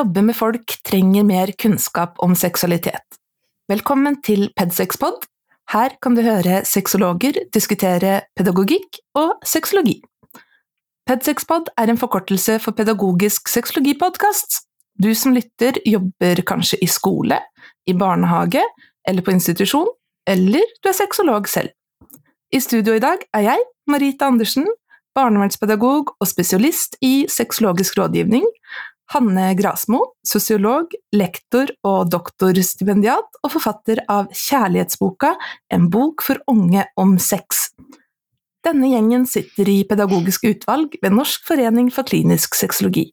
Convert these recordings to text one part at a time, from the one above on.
Jobber med folk, trenger mer kunnskap om seksualitet. Velkommen til Pedsexpod. Her kan du høre sexologer diskutere pedagogikk og sexologi. Pedsexpod er en forkortelse for Pedagogisk sexologipodkast. Du som lytter, jobber kanskje i skole, i barnehage eller på institusjon, eller du er sexolog selv. I studio i dag er jeg, Marita Andersen, barnevernspedagog og spesialist i sexologisk rådgivning, Hanne Grasmo, sosiolog, lektor og doktorstipendiat og forfatter av Kjærlighetsboka, en bok for unge om sex. Denne gjengen sitter i pedagogisk utvalg ved Norsk forening for klinisk sexologi.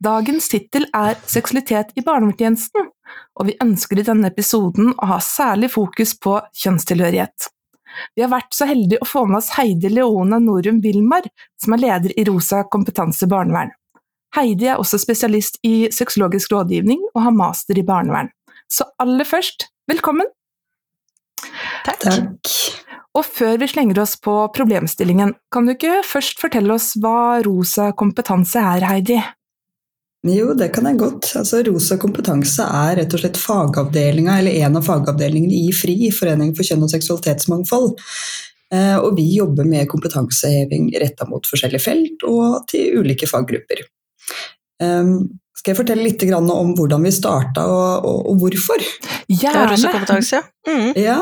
Dagens tittel er Seksualitet i barnevernstjenesten, og vi ønsker i denne episoden å ha særlig fokus på kjønnstilhørighet. Vi har vært så heldige å få med oss Heidi Leona Norum Wilmar, som er leder i Rosa kompetanse barnevern. Heidi er også spesialist i sexologisk rådgivning og har master i barnevern. Så aller først, velkommen! Takk. Takk. Og før vi slenger oss på problemstillingen, kan du ikke først fortelle oss hva Rosa kompetanse er, Heidi? Jo, det kan jeg godt. Altså, Rosa kompetanse er rett og slett fagavdelinga, eller en av fagavdelingene i FRI, Forening for kjønn og seksualitetsmangfold. Eh, og vi jobber med kompetanseheving retta mot forskjellige felt og til ulike faggrupper. Um, skal jeg fortelle litt om hvordan vi starta og, og, og hvorfor? Gjerne! Ja, mm. ja,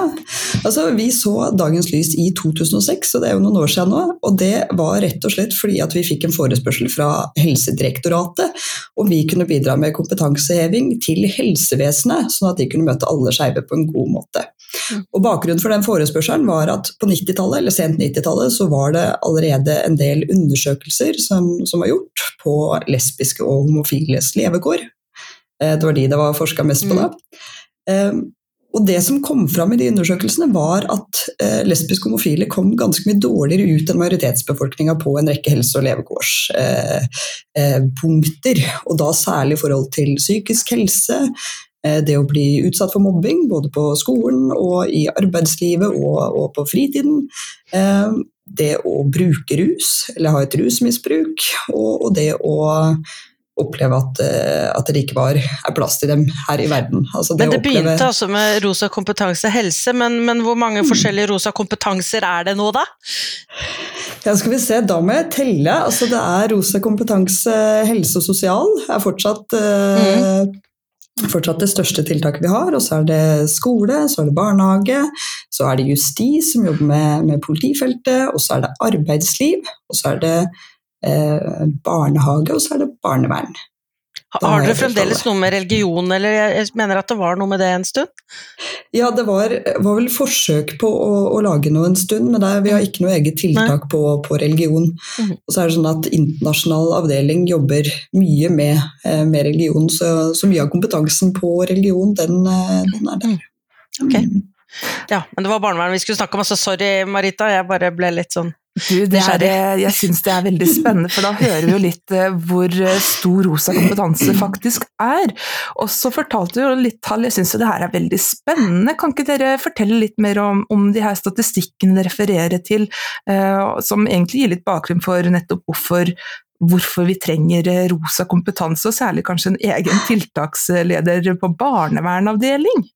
altså Vi så dagens lys i 2006, så det er jo noen år siden nå. Og det var rett og slett fordi at vi fikk en forespørsel fra Helsedirektoratet om vi kunne bidra med kompetanseheving til helsevesenet, sånn at de kunne møte alle skeive på en god måte. Og Bakgrunnen for den forespørselen var at på 90-tallet, eller sent 90-tallet så var det allerede en del undersøkelser som, som, var gjort på lesbiske og homofiles levekår. Eh, det var de det var forska mest på da. Mm. Og det som kom fram i de undersøkelsene, var at eh, lesbiske homofile kom ganske mye dårligere ut enn majoritetsbefolkninga på en rekke helse- og levekårspunkter. Eh, og da særlig i forhold til psykisk helse, Eh, det å bli utsatt for mobbing, både på skolen og i arbeidslivet og, på fritiden. Eh, det å bruke rus, eller ha et rusmisbruk, og, og det å oppleve at, eh, at, det ikke var, plass til dem her i verden. Altså det men det oppleve... begynte altså med rosa kompetanse helse, men, men hvor mange mm. forskjellige rosa kompetanser er det nå, da? Ja, skal vi se, Da må jeg telle. Altså, det er rosa kompetanse helse og sosial er fortsatt mm fortsatt det største tiltaket vi har. Og så er det skole, så er det barnehage, så er det justis som jobber med, med politifeltet, og så er det arbeidsliv, og så er det eh, barnehage, og så er det barnevern. Har dere fremdeles noe med religion, eller jeg mener at det var noe med det en stund? Ja, det var, var vel forsøk på å, å, lage noe en stund, men der, vi har ikke noe eget tiltak på, på, religion. Mm. Og så er det sånn at Internasjonal avdeling jobber mye med, eh, med religion, så, så, mye av kompetansen på religion, den, eh, den er der. Mm. Okay. Mm. Ja, men det var barnevern vi skulle snakke om, så sorry Marita, jeg bare ble litt sånn du, er, jeg syns det er veldig spennende, for da hører vi jo litt eh, hvor eh, stor rosa kompetanse faktisk er. Og så fortalte du jo litt tall, jeg syns jo det her er veldig spennende. Kan ikke dere fortelle litt mer om, om de her statistikkene dere refererer til, uh, som egentlig gir litt bakgrunn for nettopp hvorfor hvorfor vi trenger rosa kompetanse, og særlig kanskje en egen tiltaksleder på barnevernavdeling?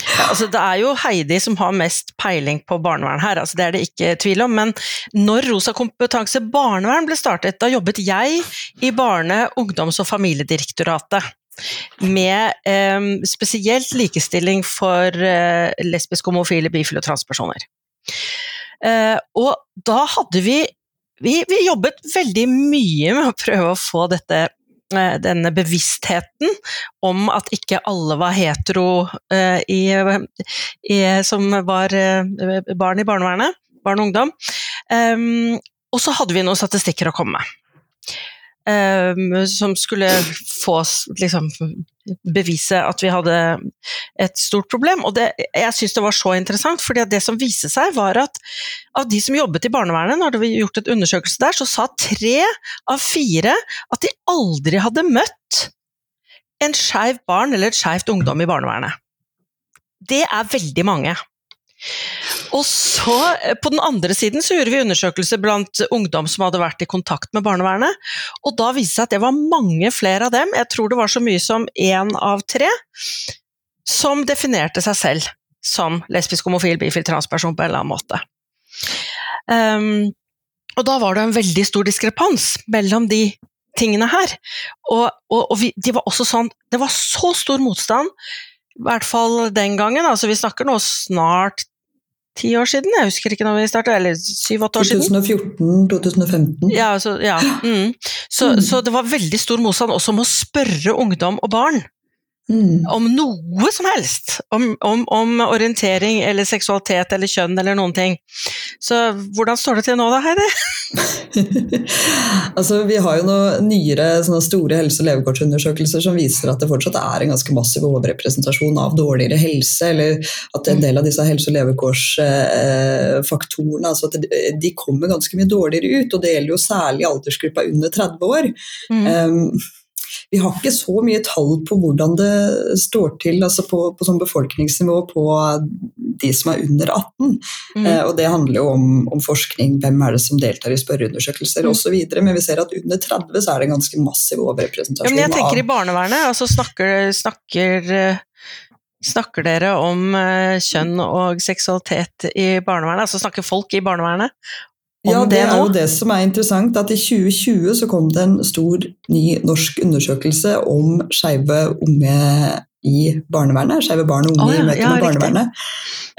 Ja, altså det er jo Heidi som har mest peiling på barnevern her, altså det er det ikke tvil om. Men når Rosa kompetanse barnevern ble startet, da jobbet jeg i Barne-, ungdoms- og familiedirektoratet. Med eh, spesielt likestilling for eh, lesbiske, homofile, bifile og transpersoner. Eh, og da hadde vi, vi Vi jobbet veldig mye med å prøve å få dette denne bevisstheten om at ikke alle var hetero uh, i, i, som var uh, barn i barnevernet, barn og ungdom. Um, og så hadde vi noen statistikker å komme med. Um, som skulle få liksom, bevise at vi hadde et stort problem. Og det, jeg syns det var så interessant, fordi det som viste seg, var at av de som jobbet i barnevernet, når vi gjort et undersøkelse der, så sa tre av fire at de aldri hadde møtt en skeiv barn eller et skeivt ungdom i barnevernet. Det er veldig mange. Og så, eh, på den andre siden, så gjorde vi undersøkelser blant ungdom som hadde vært i kontakt med barnevernet, og da viste det seg at det var mange flere av dem, jeg tror det var så mye som én av tre, som definerte seg selv som lesbisk, homofil, bifil, transperson på en eller annen måte. Um, og da var det en veldig stor diskrepans mellom de tingene her. Og, og, og vi, de var også sånn Det var så stor motstand, i hvert fall den gangen. altså Vi snakker nå snart ti år siden, jeg husker ikke når vi startet, eller syv-åtte år siden. 2014-2015. Ja, altså, ja. Mm. Så, mm. så, det var veldig stor motstand også om å spørre ungdom og barn Mm. Om noe som helst! Om, om, om, orientering eller seksualitet eller kjønn eller noen ting. Så hvordan står det til nå da, Heidi? altså, vi har jo noen nyere store helse- og levekårsundersøkelser som viser at det fortsatt er en ganske massiv overrepresentasjon av dårligere helse, eller at en del av disse helse- og levekårsfaktorene altså at de kommer ganske mye dårligere ut. Og det gjelder jo særlig aldersgruppa under 30 år. Mm. Um, vi har ikke så mye tall på hvordan det står til altså på, på sånn befolkningsnivå på de som er under 18. Mm. Eh, og Det handler jo om, om, forskning, hvem er det som deltar i spørreundersøkelser mm. osv. Men vi ser at under 30 så er det en ganske massiv overrepresentasjon. Ja, men jeg tenker av, i barnevernet, altså snakker, snakker Snakker dere om uh, kjønn og seksualitet i barnevernet? Altså snakker folk i barnevernet ja, det, er jo det som er interessant. At i 2020 så kom det en stor ny norsk undersøkelse om skeive unge i barnevernet. Skeive barn og unge oh, ja, i møte med ja, barnevernet.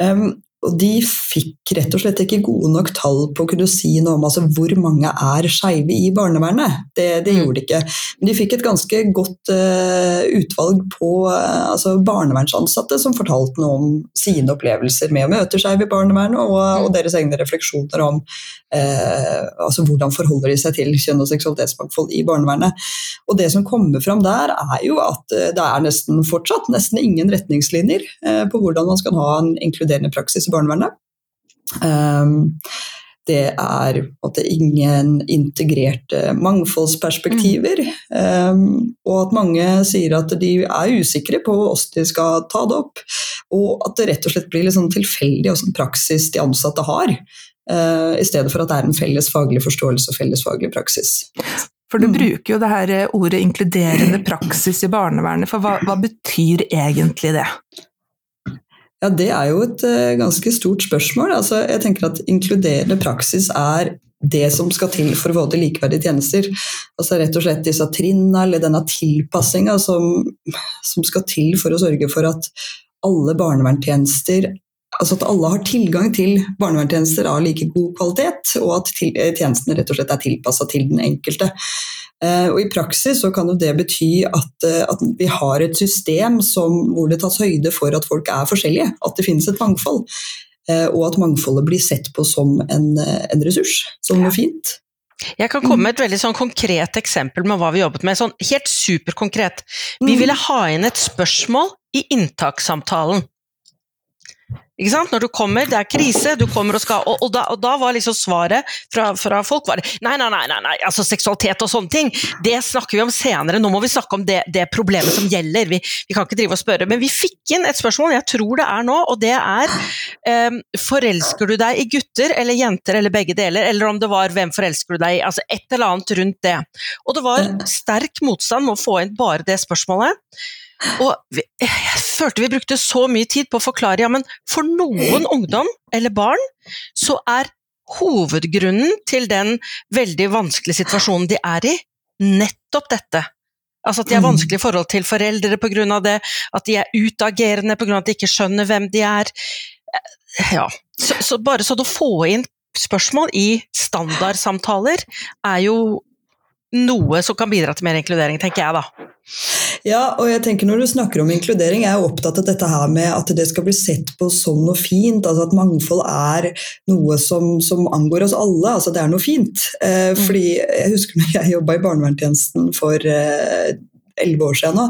Um, og de fikk rett og slett ikke gode nok tall på å kunne si noe om altså, hvor mange er skeive i barnevernet. Det, det, mm. gjorde de ikke. Men de fikk et ganske godt uh, utvalg på uh, altså barnevernsansatte som fortalte noe om sine opplevelser med å møte skeive i barnevernet, og, og, mm. deres egne refleksjoner om uh, altså, hvordan forholder de seg til kjønn og seksualitetsmangfold i barnevernet. Og det som kommer fram der, er jo at det er nesten fortsatt nesten ingen retningslinjer på hvordan man skal ha en inkluderende praksis barnevernet. Um, det er måte, ingen integrerte mangfoldsperspektiver. Um, og at mange sier at de er usikre på hvordan de skal ta det opp. Og at det rett og slett blir litt sånn tilfeldig hvordan praksis de ansatte har. Uh, I stedet for at det er en felles faglig forståelse og felles faglig praksis. For du mm. bruker jo det her ordet inkluderende praksis i barnevernet, for hva, hva betyr egentlig det? Ja, Det er jo et uh, ganske stort spørsmål. Altså, jeg tenker at Inkluderende praksis er det som skal til for å få til likeverdige tjenester. Altså Rett og slett disse trinnene eller denne tilpassinga som, som, skal til for å sørge for at alle barnevernstjenester altså at alle har tilgang til barnevernstjenester av like god kvalitet, og at tjenestene rett og slett er tilpassa til den enkelte. Eh, og I praksis så kan jo det bety at, eh, at vi har et system som, hvor det tas høyde for at folk er forskjellige, at det finnes et mangfold. Eh, og at mangfoldet blir sett på som en, en ressurs, som noe fint. Jeg kan komme med et veldig sånn konkret eksempel med hva vi jobbet med. Sånn helt superkonkret. Vi mm. ville ha inn et spørsmål i inntakssamtalen. Når du kommer, det er krise, du kommer og skal Og, og, da, og da, var liksom svaret fra, fra folk var nei, nei, nei, nei, altså seksualitet og sånne ting, det snakker vi om senere. Nå må vi snakke om det, det problemet som gjelder. Vi, vi, kan ikke drive og spørre. Men vi fikk inn et spørsmål, jeg tror det er nå, og det er um, Forelsker du deg i gutter eller jenter eller begge deler? Eller om det var hvem forelsker du deg i? Altså et eller annet rundt det. Og det var sterk motstand med å få inn bare det spørsmålet. Og vi, jeg følte vi brukte så mye tid på å forklare ja, men for noen ungdom eller barn så er hovedgrunnen til den veldig vanskelige situasjonen de er i, nettopp dette. Altså at de har mm. vanskelig forhold til foreldre pga. det, at de er utagerende pga. at de ikke skjønner hvem de er. Ja, så, så bare sånn å få inn spørsmål i standardsamtaler er jo noe som kan bidra til mer inkludering, tenker jeg da. Ja, og jeg tenker når du snakker om inkludering, jeg er opptatt av dette her med at det skal bli sett på som noe fint. altså At mangfold er noe som, som angår oss alle. altså Det er noe fint. Eh, mm. fordi Jeg husker når jeg jobba i barnevernstjenesten for eh, elleve år siden nå.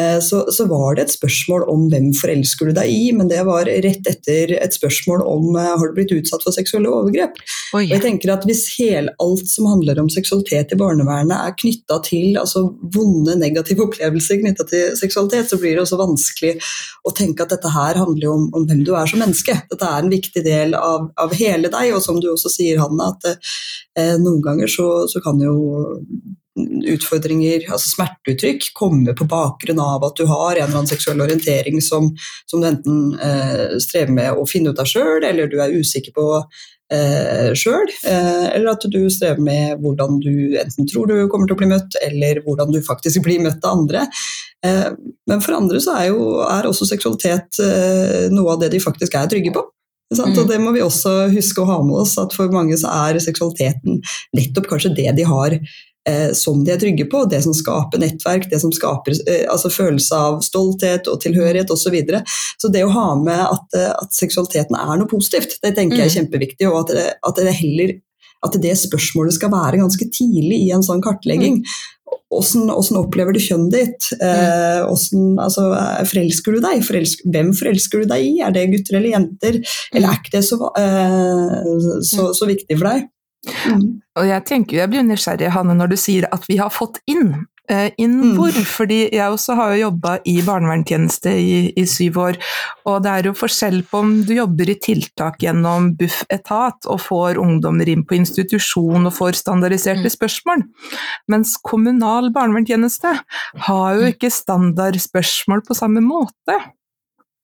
Eh, så, så, var det et spørsmål om hvem forelsker du deg i, men det var rett etter et spørsmål om eh, har du blitt utsatt for seksuelle overgrep. Oi. Og jeg tenker at Hvis hele, alt som handler om seksualitet i barnevernet er knytta til altså, vonde, negative opplevelser knytta til seksualitet, så blir det også vanskelig å tenke at dette her handler om, om hvem du er som menneske. Dette er en viktig del av, av hele deg, og som du også sier, Hanne, at eh, noen ganger så, så kan jo utfordringer, altså smerteuttrykk, kommer på bakgrunn av at du har en eller annen seksuell orientering som, som du enten eh, strever med å finne ut av sjøl, eller du er usikker på eh, sjøl, eh, eller at du strever med hvordan du enten tror du kommer til å bli møtt, eller hvordan du faktisk blir møtt av andre. Eh, men for andre så er, jo, er også seksualitet eh, noe av det de faktisk er trygge på. Mm. Og det må vi også huske å ha med oss, at for mange så er seksualiteten nettopp kanskje det de har eh, som de er trygge på, det som skaper nettverk, det som skaper eh, altså følelse av stolthet og tilhørighet osv. Så, videre. så det å ha med at, eh, at, seksualiteten er noe positivt, det tenker jeg er mm. kjempeviktig. og at det, at det heller at det spørsmålet skal være ganske tidlig i en sånn kartlegging. Hvordan, hvordan opplever du kjønnet ditt? Eh, hvordan, altså, forelsker du deg? Forelsk, hvem forelsker du deg i? Er det gutter eller jenter? Eller er ikke det så, eh, så, så viktig for deg? Mm. Og jeg tenker jeg blir nysgjerrig, Hanne, når du sier at vi har fått inn. Eh, inn mm. Fordi jeg også har jo jobba i barnevernstjeneste i, i, syv år, og det er jo forskjell på om du jobber i tiltak gjennom Bufetat og får ungdommer inn på institusjon og får standardiserte mm. spørsmål, mens kommunal barnevernstjeneste har jo mm. ikke standardspørsmål på samme måte.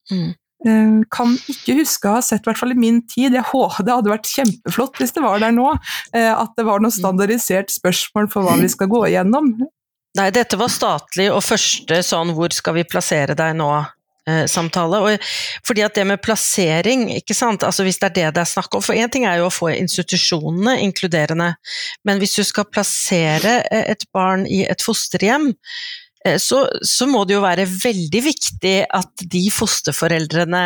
Mm. Eh, kan ikke huske å ha sett, i hvert fall i min tid, jeg håper det hadde vært kjempeflott hvis det var der nå, eh, at det var noe standardisert spørsmål for hva vi skal gå igjennom. Nei, dette var statlig og første sånn 'hvor skal vi plassere deg nå'? Eh, samtale. Og fordi at det med plassering, ikke sant, altså hvis det er det det er snakk om For én ting er jo å få institusjonene inkluderende, men hvis du skal plassere et barn i et fosterhjem, så, så, må det jo være veldig viktig at de fosterforeldrene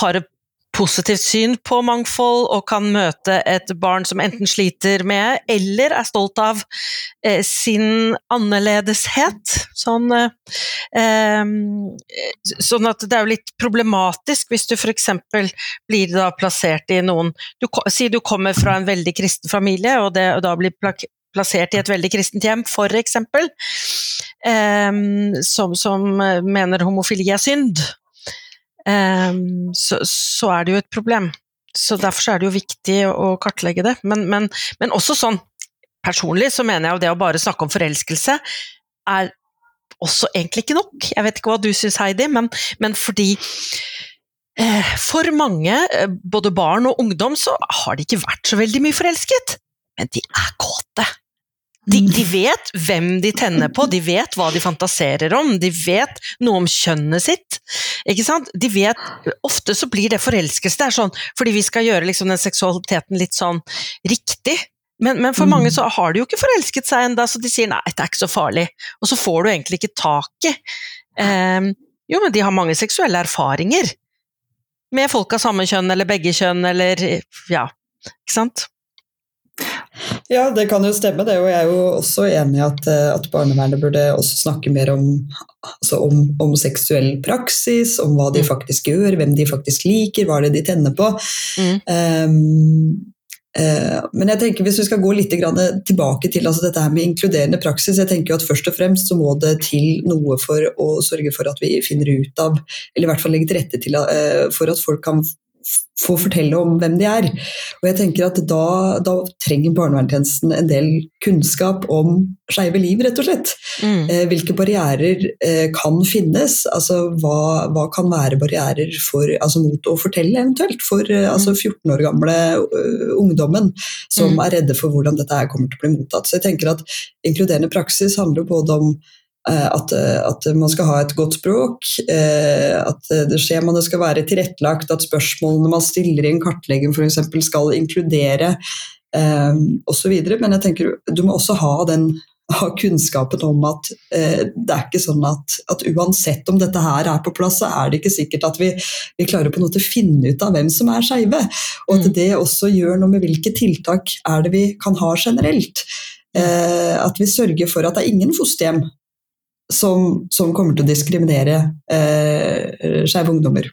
har et positivt syn på mangfold og kan møte et barn som enten sliter med eller er stolt av eh, sin annerledeshet. Sånn, eh, sånn, at det er jo litt problematisk hvis du f.eks. blir da plassert i noen du, Si du kommer fra en veldig kristen familie, og, det, og da blir plassert i et veldig kristent hjem, f.eks., um, som, som, mener homofili er synd, um, så, så, er det jo et problem. Så Derfor er det jo viktig å kartlegge det. Men, men, men også sånn personlig så mener jeg jo det å bare snakke om forelskelse er også egentlig ikke nok. Jeg vet ikke hva du syns, Heidi, men, men fordi eh, for mange, eh, både barn og ungdom, så har de ikke vært så veldig mye forelsket, men de er kåte. De, mm. de, vet hvem de tenner på, de vet hva de fantaserer om, de vet noe om kjønnet sitt. Ikke sant? De vet, Ofte så blir det forelskelse, det er sånn fordi vi skal gjøre liksom den seksualiteten litt sånn riktig. Men, men for mm. mange så har de jo ikke forelsket seg ennå, så de sier nei, det er ikke så farlig. Og så får du egentlig ikke tak i um, Jo, men de har mange seksuelle erfaringer. Med folk av samme kjønn eller begge kjønn eller ja, ikke sant. Ja, det kan jo stemme, det. Og jeg er jo også enig i at, eh, at barnevernet burde også snakke mer om, altså om, om, seksuell praksis, om hva de mm. faktisk gjør, hvem de faktisk liker, hva er det de tenner på. Mm. Um, men jeg tenker hvis vi skal gå litt tilbake til altså dette her med inkluderende praksis, jeg tenker at først og fremst så må det til noe for å sørge for at vi finner ut av, eller i hvert fall legge til rette til, uh, for at folk kan få fortelle om hvem de er. Og jeg tenker at Da, da trenger barnevernstjenesten en del kunnskap om skeive liv, rett og slett. Mm. Eh, hvilke barrierer eh, kan finnes? Altså, hva, hva, kan være barrierer for, altså, mot å fortelle, eventuelt, for eh, altså, 14 mm. år gamle uh, ungdommen som mm. er redde for hvordan dette kommer til å bli mottatt. Så jeg tenker at Inkluderende praksis handler både om at, eh, at, man skal ha et godt språk, eh, at det skjemaene skal være tilrettelagt, at spørsmålene man stiller i en kartlegging f.eks. skal inkludere osv. Men jeg tenker du må også ha, den, ha kunnskapen om at det er ikke sånn at, at, uansett om dette her er på plass, så er det ikke sikkert at vi, vi klarer på en måte å finne ut av hvem som er skeive. Og at mm. det også gjør noe med hvilke tiltak er det vi kan ha generelt. at vi sørger for at det er ingen fosterhjem som, som kommer til å diskriminere eh, skeive ungdommer.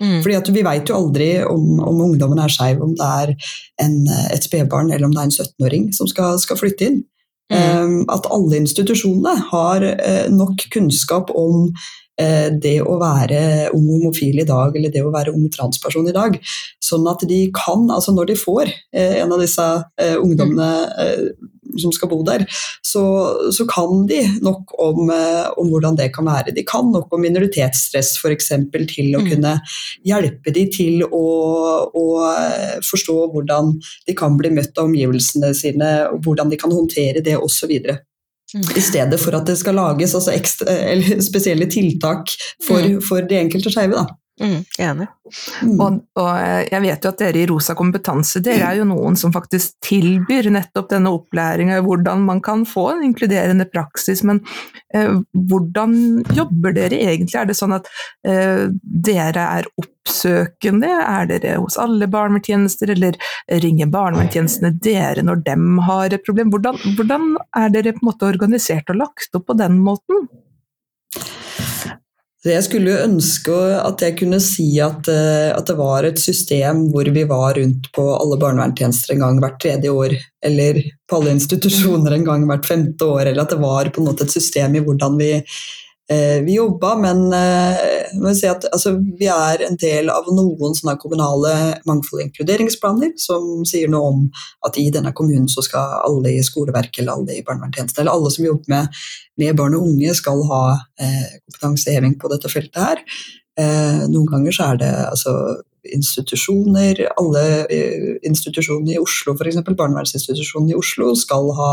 Mm. Fordi at Vi vet jo aldri om, om ungdommen er skeiv, om det er en, et spedbarn eller om det er en 17-åring som skal, skal, flytte inn. Mm. Um, at alle institusjonene har uh, nok kunnskap om uh, det å være ung homofil i dag, eller det å være ung transperson i dag. Sånn at de kan, altså når de får uh, en av disse ungdommene som skal bo der, så, så kan de nok om, eh, om, hvordan det kan være. De kan nok om minoritetsstress f.eks. til å mm. kunne hjelpe de til å, å, eh, forstå hvordan de kan bli møtt av omgivelsene sine, og hvordan de kan håndtere det osv. Mm. I stedet for at det skal lages altså ekstra, spesielle tiltak for, mm. for de enkelte skeive. Mm, enig. Mm. Og, og, eh, jeg vet jo at dere i Rosa kompetanse dere er jo noen som faktisk tilbyr nettopp denne opplæringa i hvordan man kan få en inkluderende praksis, men eh, hvordan jobber dere egentlig? Er det sånn at eh, dere er oppsøkende? Er dere hos alle barnevernstjenester, eller ringer barnevernstjenestene dere når dem har et problem? Hvordan, hvordan er dere på en måte organisert og lagt opp på den måten? Jeg skulle jo ønske at jeg kunne si at, eh, at, det var et system hvor vi var rundt på alle barnevernstjenester en gang hvert tredje år, eller på alle institusjoner en gang hvert femte år, eller at det var på en måte et system i hvordan vi vi jobba, men eh, si at, altså, vi er en del av noen kommunale mangfold- og inkluderingsplaner som sier noe om at i denne kommunen så skal alle i skoleverket eller alle i barnevernstjenesten eller alle som jobber med, med, barn og unge, skal ha eh, kompetanseheving på dette feltet her. Eh, noen ganger så er det altså, institusjoner, alle eh, institusjonene i Oslo, f.eks. barnevernsinstitusjonen i Oslo, skal ha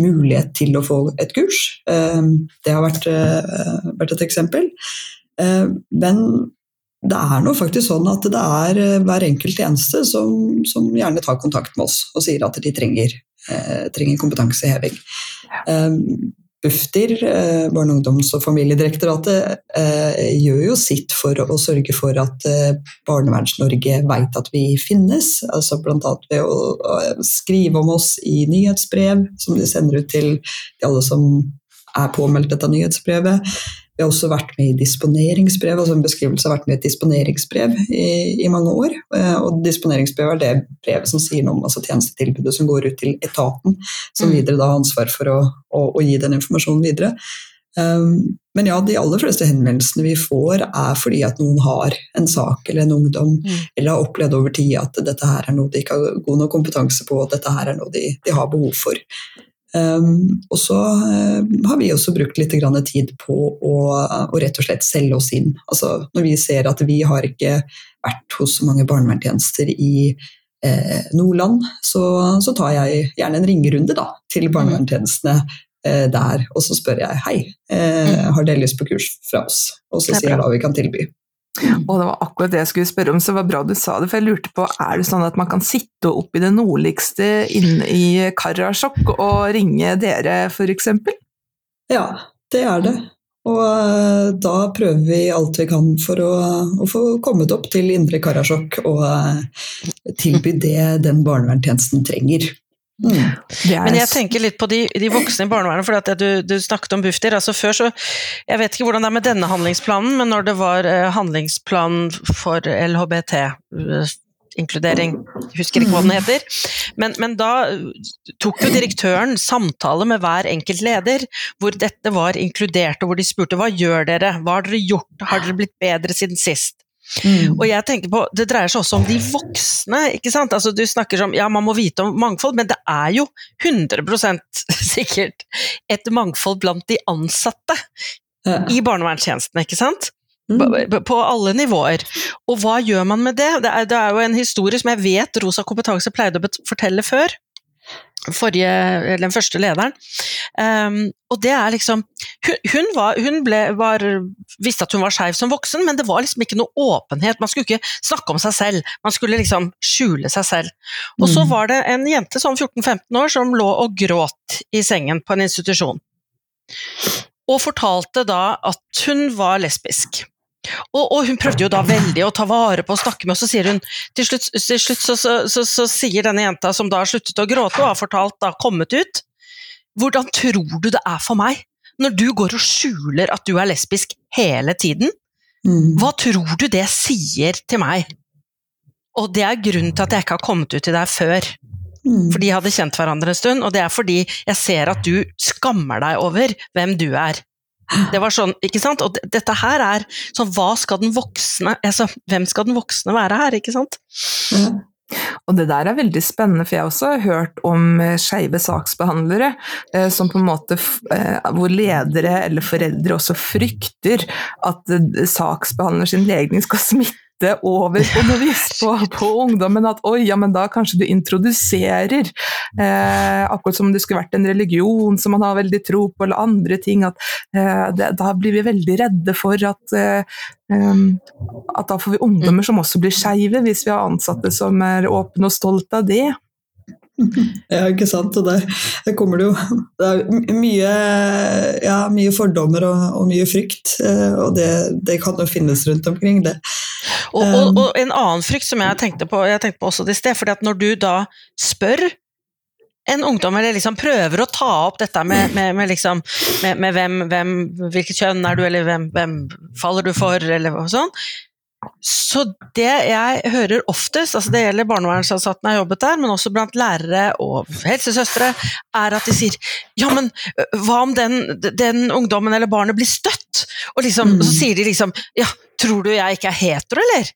mulighet til å få et kurs. Ehm, det har vært, eh, vært et eksempel. Ehm, men det er nå faktisk sånn at det er eh, hver enkelt tjeneste som, som gjerne tar kontakt med oss og sier at de trenger, eh, trenger kompetanseheving. Um, Bufdir, eh, Barne-, ungdoms- og familiedirektoratet, eh, gjør jo sitt for å sørge for at eh, Barneverns-Norge vet at vi finnes. altså Bl.a. ved å skrive om oss i nyhetsbrev som de sender ut til alle som er påmeldt dette nyhetsbrevet. Vi har også vært med i disponeringsbrev, altså en beskrivelse har vært med i et disponeringsbrev i, i mange år. Eh, og disponeringsbrev er det brevet som sier noe om altså tjenestetilbudet som går ut til etaten, som mm. videre da har ansvar for å, å, å gi den informasjonen videre. Um, men ja, de aller fleste henvendelsene vi får, er fordi at noen har en sak eller en ungdom, mm. eller har opplevd over tid at dette her er noe de ikke har god nok kompetanse på, at dette her er noe de, de har behov for. Um, og så uh, har vi også brukt litt tid på å, å, rett og slett selge oss inn. Altså, når vi ser at vi har ikke vært hos så mange barnevernstjenester i eh, Nordland, så, så, tar jeg gjerne en ringerunde da, til mm. barnevernstjenestene eh, der, og så spør jeg hei, eh, mm. har dere lyst på kurs fra oss? Og så sier jeg hva vi kan tilby. Og det var akkurat det jeg skulle spørre om, så det var bra du sa det. For jeg lurte på, er det sånn at man kan sitte oppe i det nordligste inne i Karasjok og ringe dere, f.eks.? Ja, det er det. Og uh, da prøver vi alt vi kan for å, å få kommet opp til Indre Karasjok og uh, tilby det den barnevernstjenesten trenger. Mm. Men jeg tenker litt på de, de voksne i barnevernet, for du, du, snakket om Bufdir. altså før så, Jeg vet ikke hvordan det er med denne handlingsplanen, men når det var eh, handlingsplan for LHBT eh, husker ikke hva den heter. Men, men, da tok jo direktøren samtale med hver enkelt leder, hvor dette var inkludert, og hvor de spurte hva gjør dere, hva har dere gjort, har dere blitt bedre siden sist? Mm. Og jeg tenker på, Det dreier seg også om de voksne. ikke sant? Altså Du snakker om ja, man må vite om mangfold, men det er jo 100% sikkert et mangfold blant de ansatte ja. i barnevernstjenestene, ikke sant? Mm. På, på, alle nivåer. Og hva gjør man med det? Det er, det er, jo en historie som jeg vet Rosa kompetanse pleide å fortelle før forrige, den første lederen. Um, og det er liksom Hun, hun, var, hun ble, var, visste at hun var skeiv som voksen, men det var liksom ikke noe åpenhet. Man skulle ikke snakke om seg selv, man skulle liksom skjule seg selv. Og så mm. var det en jente sånn 14-15 år som lå og gråt i sengen på en institusjon. Og fortalte da at hun var lesbisk. Og, og, hun prøvde jo da veldig å ta vare på og snakke med oss, så sier hun til slutt, til slutt så, så, så, så, sier denne jenta som da har sluttet å gråte og har fortalt, da kommet ut Hvordan tror du det er for meg når du går og skjuler at du er lesbisk hele tiden, Mm. hva tror du det sier til meg? Og det er grunnen til at jeg ikke har kommet ut til deg før. Mm. For de hadde kjent hverandre en stund, og det er fordi jeg ser at du skammer deg over hvem du er. Det var sånn, ikke sant? Og dette her er sånn, hva skal den voksne altså, Hvem skal den voksne være her, ikke sant? Mm. Og det der er veldig spennende, for jeg har også hørt om eh, skeive saksbehandlere eh, som på en måte eh, hvor ledere eller foreldre også frykter at eh, saksbehandler sin legning skal smitte over på noe vis på, på ungdommen. At oi, ja, men da kanskje du introduserer eh, Akkurat som om det skulle vært en religion som man har veldig tro på, eller andre ting. At, eh, det, da blir vi veldig redde for at eh, Um, at da får vi ungdommer som også blir skeive, hvis vi har ansatte som er åpne og stolte av det. Ja, ikke sant. Og der, der kommer det jo Det er mye, ja, mye fordommer og, og mye frykt, eh, og det, det kan jo finnes rundt omkring, det. Og, og, og en annen frykt som jeg tenkte på, jeg tenkte på også det i sted, fordi at når du da spør en ungdom, eller liksom prøver å ta opp dette med, med, med, liksom, med, hvem, hvem, hvilket kjønn er du, eller hvem, hvem faller du for, eller sånn, så det jeg hører oftest, altså det gjelder barnevernsansatte jeg har jobbet der, men også blant lærere og helsesøstre, er at de sier ja, men hva om den, den ungdommen eller barnet blir støtt? Og liksom, Mm. så sier de liksom ja, tror du jeg ikke er hetero, eller?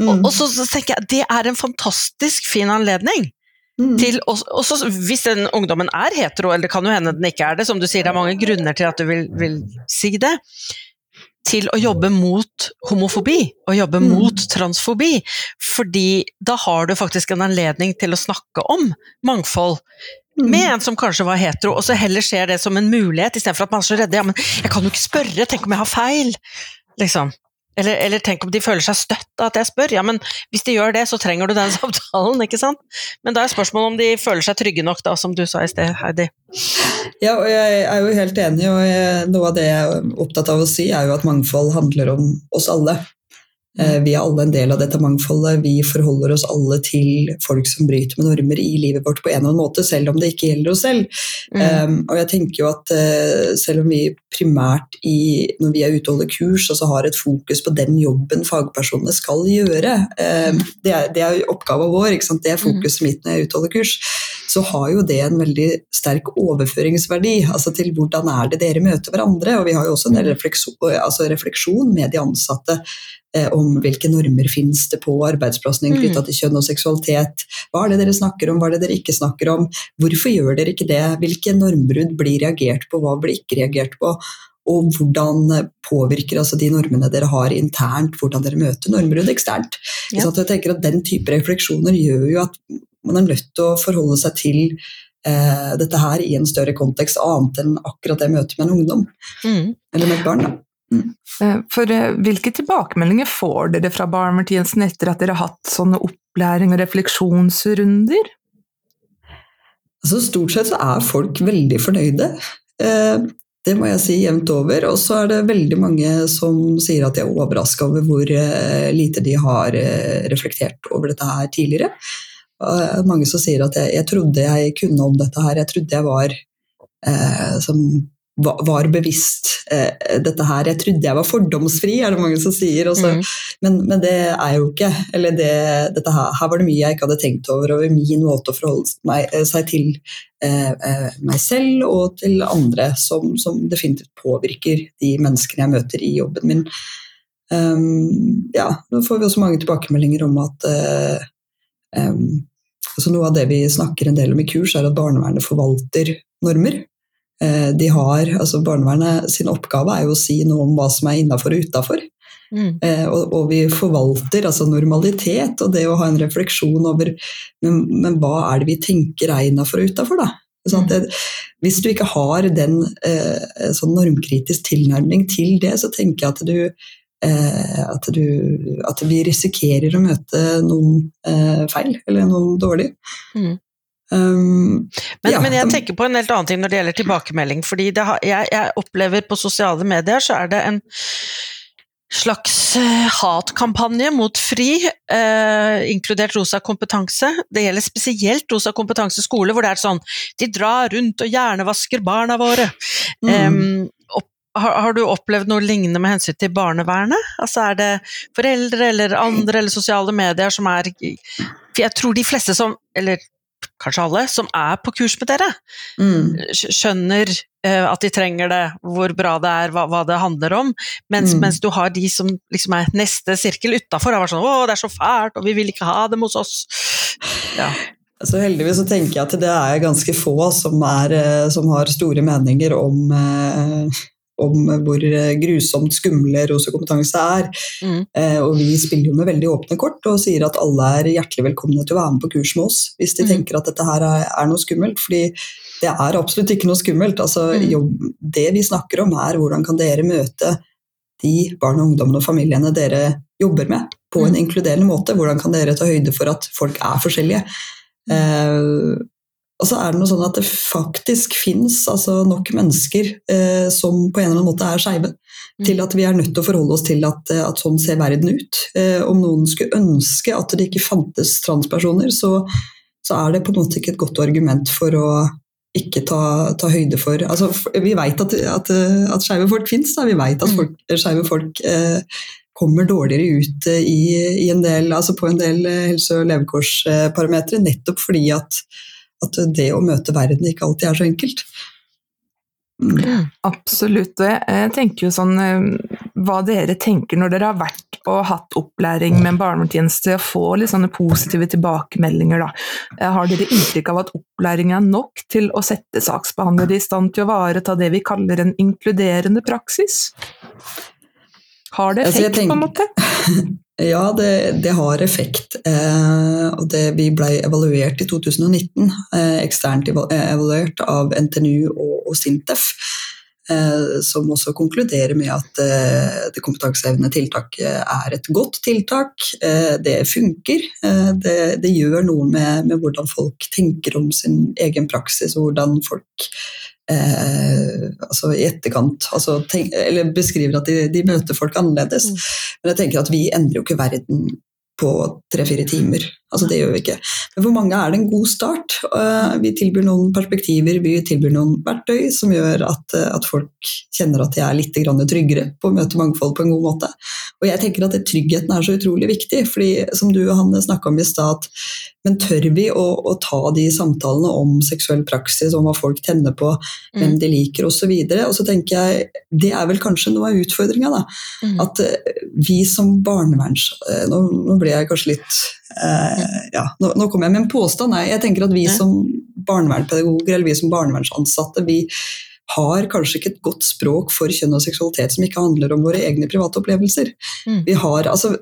Mm. Og, og så, så tenker jeg det er en fantastisk fin anledning Mm. til å- også Hvis den ungdommen er hetero, eller det kan jo hende den ikke er det, som du sier, det er mange grunner til at du vil, vil si det, til å jobbe mot homofobi, og jobbe Mm. mot transfobi. Fordi da har du faktisk en anledning til å snakke om mangfold Mm. med en som kanskje var hetero, og så heller ser det som en mulighet, istedenfor at man er så redd. Ja, men jeg kan jo ikke spørre, tenk om jeg har feil? Liksom. Eller, eller tenk om de føler seg støtt av at jeg spør. Ja, men hvis de gjør det, så trenger du den samtalen, ikke sant? Men da er spørsmålet om de føler seg trygge nok, da, som du sa i sted, Heidi. Ja, og jeg er jo helt enig, og jeg, noe av det jeg er opptatt av å si, er jo at mangfold handler om oss alle. Eh, Vi er alle en del av dette mangfoldet. Vi forholder oss alle til folk som bryter med normer i livet vårt på en eller annen måte, selv om det ikke gjelder oss selv. Um, og jeg tenker jo at uh, selv om vi primært i, når vi er ute og holder kurs, altså har et fokus på den jobben fagpersonene skal gjøre, um, det, er, det er oppgaven vår, det er fokuset mitt når jeg er ute og holder kurs, så har jo det en veldig sterk overføringsverdi altså til hvordan er det dere møter hverandre. Og vi har jo også en del refleksjon, altså refleksjon med de ansatte eh, om hvilke normer finnes det på arbeidsplassen Mm. knytta til kjønn og seksualitet. Hva er det dere snakker om, hva er det dere ikke snakker om? Hvorfor gjør dere ikke det? Hvilke normbrudd blir reagert på, hva blir ikke reagert på? Og hvordan påvirker altså de normene dere har internt, hvordan dere møter normbrudd eksternt? Ja. Jeg tenker at Den type refleksjoner gjør jo at man er nødt til å forholde seg til eh, dette her i en større kontekst, annet enn akkurat det møtet med en ungdom, Mm. eller med et barn. Da. Mm. For eh, hvilke tilbakemeldinger får dere fra barnevernstjenesten etter at dere har hatt sånne opplæring- og refleksjonsrunder? Altså, stort sett så er folk veldig fornøyde. Eh, det må jeg si jevnt over. Og så er det veldig mange som sier at de er overraska over hvor eh, lite de har eh, reflektert over dette her tidligere. Mange som sier at jeg, jeg trodde jeg kunne om dette her, jeg trodde jeg var eh, som var, bevisst eh, dette her. Jeg trodde jeg var fordomsfri, er det mange som sier. Mm. men, men det er jeg jo ikke. Eller det, dette her, her var det mye jeg ikke hadde tenkt over, over min måte å forholde meg, eh, seg til eh, eh, meg selv og til andre, som, som definitivt påvirker de menneskene jeg møter i jobben min. Um, ja, nå får vi også mange tilbakemeldinger om at eh, altså Noe av det vi snakker en del om i kurs, er at barnevernet forvalter normer. Eh, de har, altså Barnevernet sin oppgave er jo å si noe om hva som er innafor og utafor. Mm. Eh, og, og vi forvalter altså normalitet og det å ha en refleksjon over men, men hva er det vi tenker er innafor og utafor, da? Sånn at det, hvis du ikke har den eh, sånn normkritisk tilnærming til det, så tenker jeg at du, at du At vi risikerer å møte noen eh, feil, eller noen dårlig. Mm. Um, Men, Ja, men jeg tenker på en helt annen ting når det gjelder tilbakemelding. fordi det har, jeg, jeg opplever på sosiale medier så er det en slags eh, hatkampanje mot FRI, eh, inkludert Rosa kompetanse. Det gjelder spesielt Rosa kompetanse skole, hvor det er sånn De drar rundt og hjernevasker barna våre. Mm. Um, har, har, du opplevd noe lignende med hensyn til barnevernet? Altså Er det foreldre eller andre eller sosiale medier som er For jeg tror de fleste som Eller kanskje alle, som er på kurs med dere, mm. skjønner uh, at de trenger det, hvor bra det er, hva, hva det handler om, mens, mm. mens, du har de som liksom er neste sirkel utafor, har vært sånn 'Å, det er så fælt, og vi vil ikke ha dem hos oss'. Ja. Altså, heldigvis så tenker jeg at det er ganske få som, er, eh, som har store meninger om uh, om hvor grusomt skumle Rosa kompetanse er. Mm. Eh, og vi spiller jo med veldig åpne kort og sier at alle er hjertelig velkomne til å være med på kurs med oss hvis de mm. tenker at dette her er, er, noe skummelt. fordi det er absolutt ikke noe skummelt. Altså, mm. jo, det vi snakker om, er hvordan kan dere møte de barn og ungdommene og familiene dere jobber med, på en mm. inkluderende måte. Hvordan kan dere ta høyde for at folk er forskjellige? Eh, og så er det noe sånn at det faktisk fins altså nok mennesker eh, som på en eller annen måte er skeive, mm. til at vi er nødt til å forholde oss til at, eh, at sånn ser verden ut. Eh, om noen skulle ønske at det ikke fantes transpersoner, så, så, er det på en måte ikke et godt argument for å ikke ta, ta høyde for altså, Vi vet at, at, at skeive folk fins, vi vet at mm. skeive folk eh, kommer dårligere ut i, i en del, altså på en del helse- og levekårsparametere, nettopp fordi at at det å møte verden ikke alltid er så enkelt. Mm. Absolutt. Jeg tenker jo sånn eh, Hva dere tenker når dere har vært og hatt opplæring med en barnevernstjeneste, og få litt sånne positive tilbakemeldinger, da. Eh, har dere inntrykk av at opplæring er nok til å sette saksbehandlere i stand til å ivareta det vi kaller en inkluderende praksis? Har det effekt, altså, tenker, på en måte? Ja, det, det har effekt. Eh, og det, vi ble evaluert i 2019, eh, eksternt evaluert av NTNU og, og Sintef. Eh, som også konkluderer med at eh, det kompetansehevende tiltaket er et godt tiltak. Eh, det funker. Eh, det, det, gjør noe med, med, hvordan folk tenker om sin egen praksis, og hvordan folk eh, altså i etterkant altså tenk, eller beskriver at de, de, møter folk annerledes. Mm. Men jeg tenker at vi endrer jo ikke verden på tre-fire timer. Altså Det gjør vi ikke. Men for mange er det en god start. Vi tilbyr noen perspektiver, vi tilbyr noen verktøy som gjør at, at folk kjenner at de er litt tryggere på å møte mangfold på en god måte. Og jeg tenker at Tryggheten er så utrolig viktig, fordi som du Hanne snakka om i stad, men tør vi å, å, ta de samtalene om seksuell praksis, om hva folk tenner på, mm. hvem de liker osv. Og, så og så tenker jeg, Det er vel kanskje noe av utfordringa. Mm. At vi som barneverns... Nå, nå ble jeg kanskje litt eh, ja, nå, nå kommer jeg med en påstand. Nei, jeg tenker at vi som barnevernspedagoger eller vi som barnevernsansatte vi har kanskje ikke et godt språk for kjønn og seksualitet som ikke handler om våre egne private opplevelser. Mm. Vi har, altså,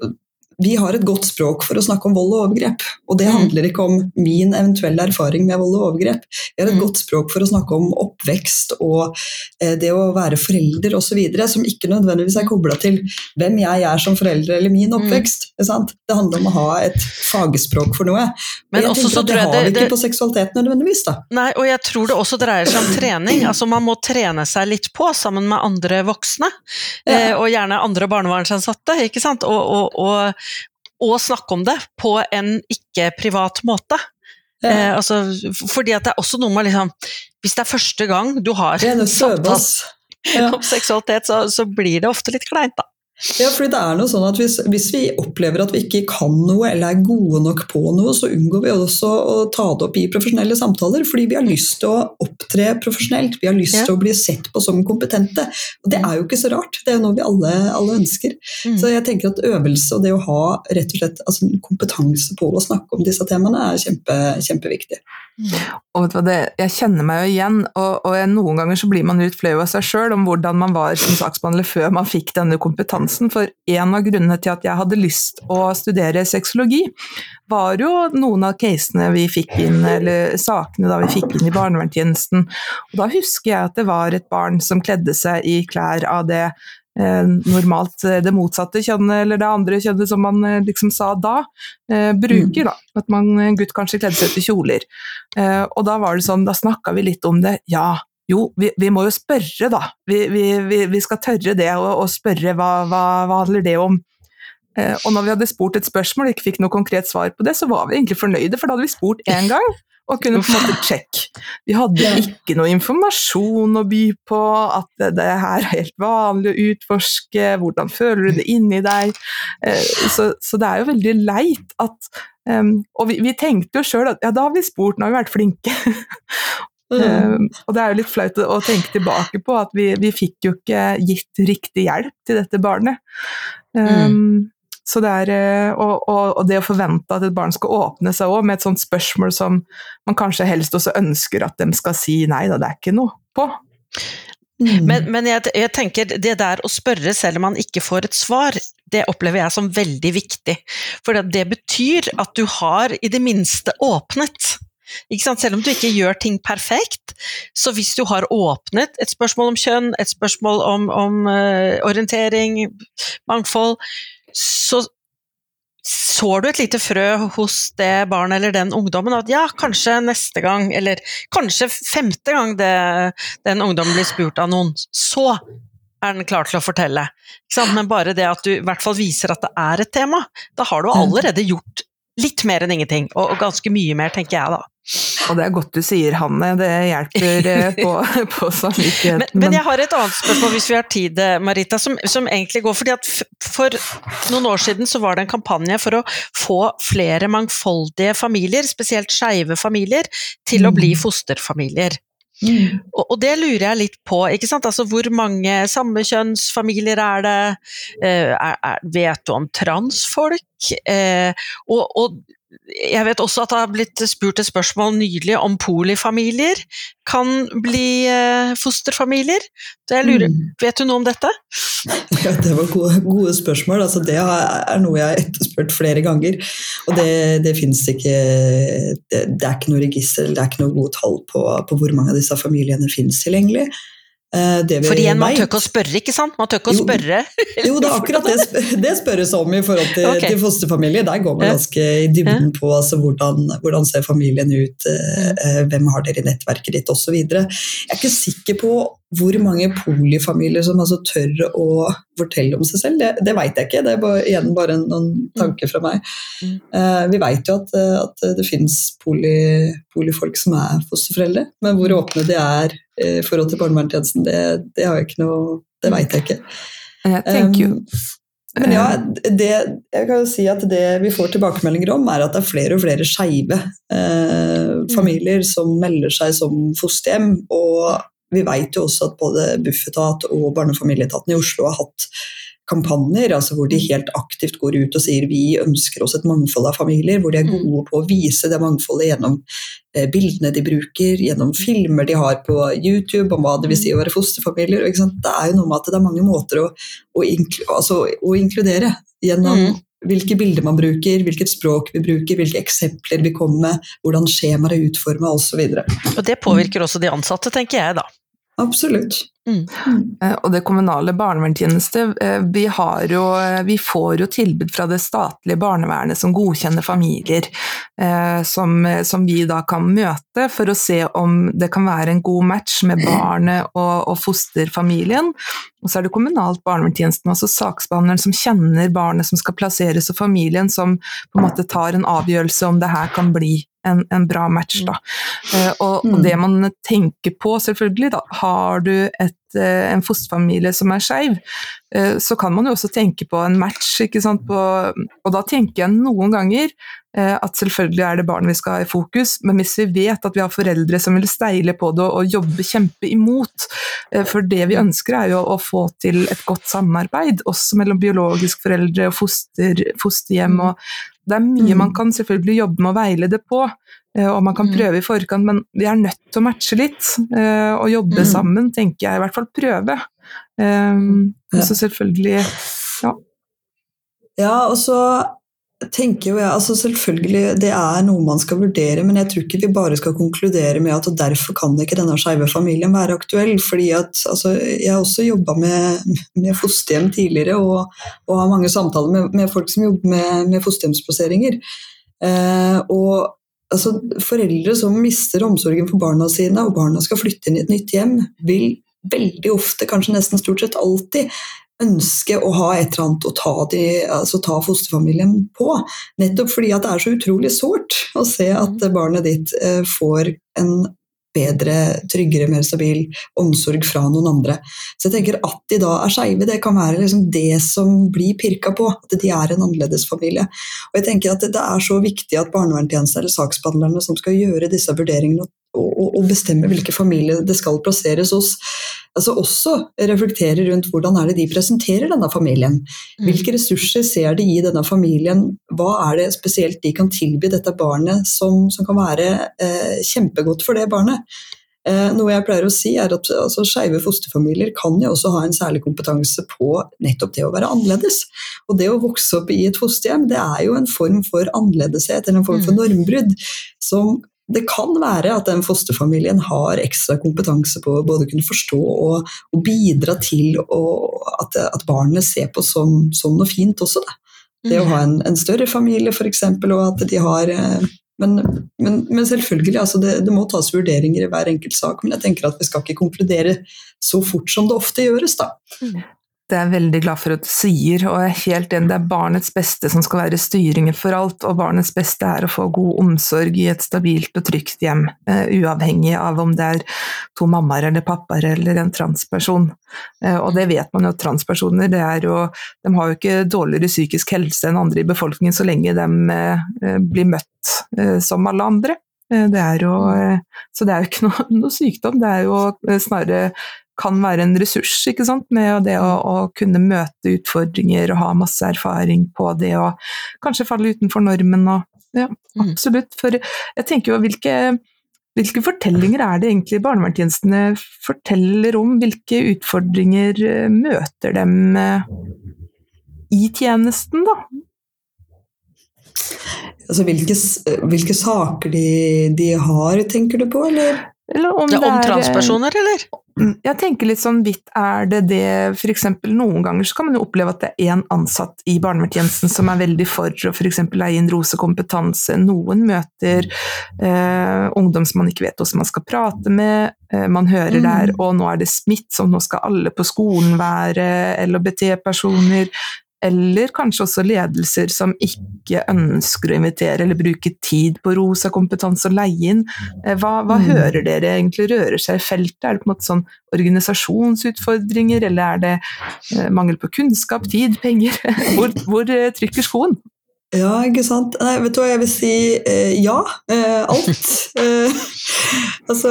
vi har et godt språk for å snakke om vold og overgrep. Og det mm. handler ikke om min eventuelle erfaring med vold og overgrep. Vi har et mm. godt språk for å snakke om oppvekst og eh, det å være forelder osv. Som ikke nødvendigvis er kobla til hvem jeg er som forelder eller min mm. oppvekst. Det handler om å ha et fagspråk for noe. Men jeg tenker at det har vi ikke på seksualitet nødvendigvis. da. Nei, og jeg tror det også dreier seg om trening. altså Man må trene seg litt på sammen med andre voksne, eh, og gjerne andre barnevernsansatte. ikke sant? og, og, og og snakke om det på en ikke-privat måte. Ja. Eh, altså, fordi at det er også noe med liksom Hvis det er første gang du har samtale ja. om seksualitet, så, så, blir det ofte litt kleint, da. Ja, fordi det er noe sånn at hvis, hvis, vi opplever at vi ikke kan noe eller er gode nok på noe, så unngår vi også å ta det opp i profesjonelle samtaler, fordi vi har lyst til å opptre profesjonelt. Vi har lyst ja. til å bli sett på som kompetente. Og det er jo ikke så rart, det er jo noe vi alle, alle ønsker. Mm. Så jeg tenker at øvelse og det å ha rett og slett altså, kompetanse på å snakke om disse temaene er kjempe, kjempeviktig. Og vet du hva, det, Jeg kjenner meg jo igjen, og, og jeg, noen ganger så blir man litt flau av seg sjøl om hvordan man var som saksbehandler før man fikk denne kompetansen. For en av grunnene til at jeg hadde lyst å studere sexologi, var jo noen av casene vi fikk inn, eller sakene da vi fikk inn i barnevernstjenesten. Og da husker jeg at det var et barn som kledde seg i klær av det normalt eh, det motsatte kjønnet, eller det andre kjønnet som man eh, liksom sa da, bruker. da, At man, gutt kanskje kledde seg til kjoler. og da var det sånn, da snakka vi litt om det. Ja, jo, vi, vi, må jo spørre, da. Vi, vi, vi skal tørre det og, og spørre hva, hva, hva handler det om. Eh, og når vi hadde spurt et spørsmål og ikke fikk noe konkret svar på det, så var vi egentlig fornøyde, for da hadde vi spurt én gang. Og kunne på en måte sjekke. Vi hadde ikke noe informasjon å by på, at det, her er helt vanlig å utforske, hvordan føler du det inni deg? Eh, så, så, det er jo veldig leit at um, Og vi, vi, tenkte jo sjøl at ja, da har vi spurt, nå har vi vært flinke. Mm. og det er jo litt flaut å tenke tilbake på at vi, vi fikk jo ikke gitt riktig hjelp til dette barnet. Mm. Det er, eh, og, og, og, det å forvente at et barn skal åpne seg òg med et sånt spørsmål som man kanskje helst også ønsker at de skal si nei da, det er ikke noe på. Mm. Men, men jeg, jeg, tenker det der å spørre selv om man ikke får et svar, det opplever jeg som veldig viktig. For det betyr at du har i det minste åpnet. Selv om du ikke gjør ting perfekt, så hvis du har åpnet et spørsmål om kjønn, et spørsmål om, om uh, orientering, mangfold, så sår du et lite frø hos det barnet eller den ungdommen at ja, kanskje neste gang, eller kanskje femte gang det, den ungdommen blir spurt av noen, så er den klar til å fortelle. Men bare det at du i hvert fall viser at det er et tema, da har du mm. allerede gjort litt mer enn ingenting, og, ganske mye mer, tenker jeg da. Og det er godt du sier, Hanne. Det hjelper eh, på, på samvittigheten. Men, men, jeg har et annet spørsmål, hvis vi har tid, eh, Marita, som, som egentlig går fordi at For noen år siden så var det en kampanje for å få flere mangfoldige familier, spesielt skeive familier, til å bli mm. fosterfamilier. Mm. Og, og, det lurer jeg litt på. ikke sant? Altså, Hvor mange sammekjønnsfamilier er det? Eh, er, er, vet du om transfolk? Eh, og, og, jeg vet også at det har blitt spurt et spørsmål nylig om polifamilier kan bli eh, fosterfamilier. Lurer, mm. Vet du noe om dette? Ja, det var gode, gode spørsmål. Altså, det er noe jeg har etterspurt flere ganger. Og det, det fins ikke det, det, er ikke noe register, det er ikke noe gode tall på, på hvor mange av disse familiene finnes tilgjengelig. Eh, For igjen, man tør ikke å spørre, ikke sant? Man tør ikke å spørre. Jo, det er akkurat det, det spørres om i forhold til, okay. til fosterfamilie. Der går man ganske i dybden på altså, hvordan, hvordan, ser familien ut, eh, eh, hvem har dere i nettverket ditt osv. Jeg er ikke sikker på hvor mange polifamilier som altså tør å fortelle om seg selv, det, det veit jeg ikke. Det er bare, igjen bare noen tanker fra meg. Mm. Uh, vi veit jo at, at, det finnes poli, polifolk som er fosterforeldre, men hvor åpne de er i forhold til barnevernstjenesten, det, det, har jeg ikke noe Det veit jeg ikke. Jeg you um, men ja, det, jeg kan jo si at det vi får tilbakemeldinger om, er at det er flere og flere skeive eh, familier som melder seg som fosterhjem. Og vi vet jo også at både Bufetat og Barne- og familieetaten i Oslo har hatt kampanjer altså hvor de helt aktivt går ut og sier vi ønsker oss et mangfold av familier, hvor de er gode på å vise det mangfoldet gjennom eh, bildene de bruker, gjennom filmer de har på YouTube om hva det vil si å være fosterfamilier. Det er jo noe med at det er mange måter å, å, inkl altså, å inkludere gjennom mm. hvilke bilder man bruker, hvilket språk vi bruker, hvilke eksempler vi kommer med, hvordan skjemaer er utforma osv. Og, så og det påvirker også de ansatte, tenker jeg da. Absolutt. Mm. Mm. Og det kommunale barnevernstjeneste, eh, vi, jo, eh, vi, får jo tilbud fra det statlige barnevernet som godkjenner familier, som, som, vi da kan møte for å se om det kan være en god match med barnet og, og fosterfamilien. Og så er det kommunalt barnevernstjenesten, altså saksbehandleren som kjenner barnet som skal plasseres, og familien som på en måte tar en avgjørelse om det her kan bli en, en bra match. Da. Uh, og, og, det mm. man tenker på, selvfølgelig, da, har du et, uh, en fosterfamilie som er skeiv, uh, så kan man jo også tenke på en match. På, og da tenker jeg noen ganger at selvfølgelig er det barn vi skal ha i fokus, men hvis vi vet at vi har foreldre som vil steile på det og, jobbe kjempe imot, for det vi ønsker er jo å få til et godt samarbeid, også mellom biologiske foreldre og foster, fosterhjem. og det er mye mm. man kan selvfølgelig jobbe med å veilede på, eh, og man kan mm. prøve i forkant, men vi er nødt til å matche litt eh, og jobbe mm. sammen, tenker jeg. I hvert fall prøve. Um, ja. Så selvfølgelig Ja. Ja, og så tenker jo jeg altså Selvfølgelig, det er noe man skal vurdere, men jeg tror ikke vi bare skal konkludere med at derfor kan ikke denne skeive familien være aktuell. fordi at altså, Jeg har også jobba med, med, fosterhjem tidligere og, og, har mange samtaler med, med folk som jobber med, med fosterhjemsplasseringer. Eh, og altså, foreldre som mister omsorgen for barna sine, og barna skal flytte inn i et nytt hjem, vil veldig ofte, kanskje nesten stort sett alltid, ønske å ha et eller annet å ta, de, altså ta fosterfamilien på. Nettopp fordi at det er så utrolig sårt å se at barnet ditt eh, får en bedre, tryggere, mer stabil omsorg fra noen andre. Så jeg tenker At de da er skeive, det kan være liksom det som blir pirka på. At de er en annerledesfamilie. Og jeg tenker at Det er så viktig at barnevernstjenesten eller saksbehandlerne som skal gjøre disse vurderingene og, og bestemme hvilke familier det skal plasseres hos, altså også reflektere rundt hvordan er det de presenterer denne familien. Mm. Hvilke ressurser ser de i denne familien? Hva er det spesielt de kan tilby dette barnet som, som kan være eh, kjempegodt for det barnet? Eh, noe jeg pleier å si er at altså, Skeive fosterfamilier kan jo også ha en særlig kompetanse på nettopp det å være annerledes. Og det å vokse opp i et fosterhjem det er jo en form for annerledeshet eller en form for mm. normbrudd som det kan være at den fosterfamilien har ekstra kompetanse på å både kunne forstå og, og bidra til å, at, at, barnet ser på som, som noe fint også. Da. Det å ha en, en større familie f.eks., og at de har eh, men, men, men selvfølgelig, altså det, det, må tas vurderinger i hver enkelt sak. Men jeg tenker at vi skal ikke konkludere så fort som det ofte gjøres, da. Det er jeg veldig glad for at du sier, og jeg er helt enig, det er barnets beste som skal være styringen for alt, og barnets beste er å få god omsorg i et stabilt og trygt hjem, uh, uavhengig av om det er to mammaer eller pappaer eller en transperson. Uh, og det vet man jo, transpersoner det er jo, de har jo ikke dårligere psykisk helse enn andre i befolkningen så lenge de uh, blir møtt som alle andre. Det jo, så det er jo ikke noe, noe sykdom, det er jo snarere kan være en ressurs, ikke sant, med det å, å, kunne møte utfordringer og ha masse erfaring på det, og kanskje falle utenfor normen og Ja, mm. absolutt. For jeg tenker jo hvilke, hvilke fortellinger er det egentlig barnevernstjenestene forteller om? Hvilke utfordringer eh, møter dem eh, i tjenesten, da? Altså, hvilke, hvilke saker de, de, har, tenker du på, eller? Eller om, ja, om er, transpersoner, eller? Jeg tenker litt sånn vidt er det det For eksempel noen ganger så kan man jo oppleve at det er én ansatt i barnevernstjenesten som er veldig for å f.eks. leie inn rosekompetanse. Noen møter eh, ungdom som man ikke vet hvordan man skal prate med. Eh, man hører mm. der 'å, nå er det smittsomt, nå skal alle på skolen være LHBT-personer' eller kanskje også ledelser som ikke ønsker å invitere eller bruke tid på rosa kompetanse og leie inn. Eh, hva, hva mm. hører dere egentlig rører seg i feltet? Er det på en måte sånn organisasjonsutfordringer, eller er det eh, mangel på kunnskap, tid, penger? Hvor, hvor eh, trykker skoen? Ja, ikke sant. Nei, vet du hva jeg vil si? Eh, ja. Eh, alt. Eh, altså,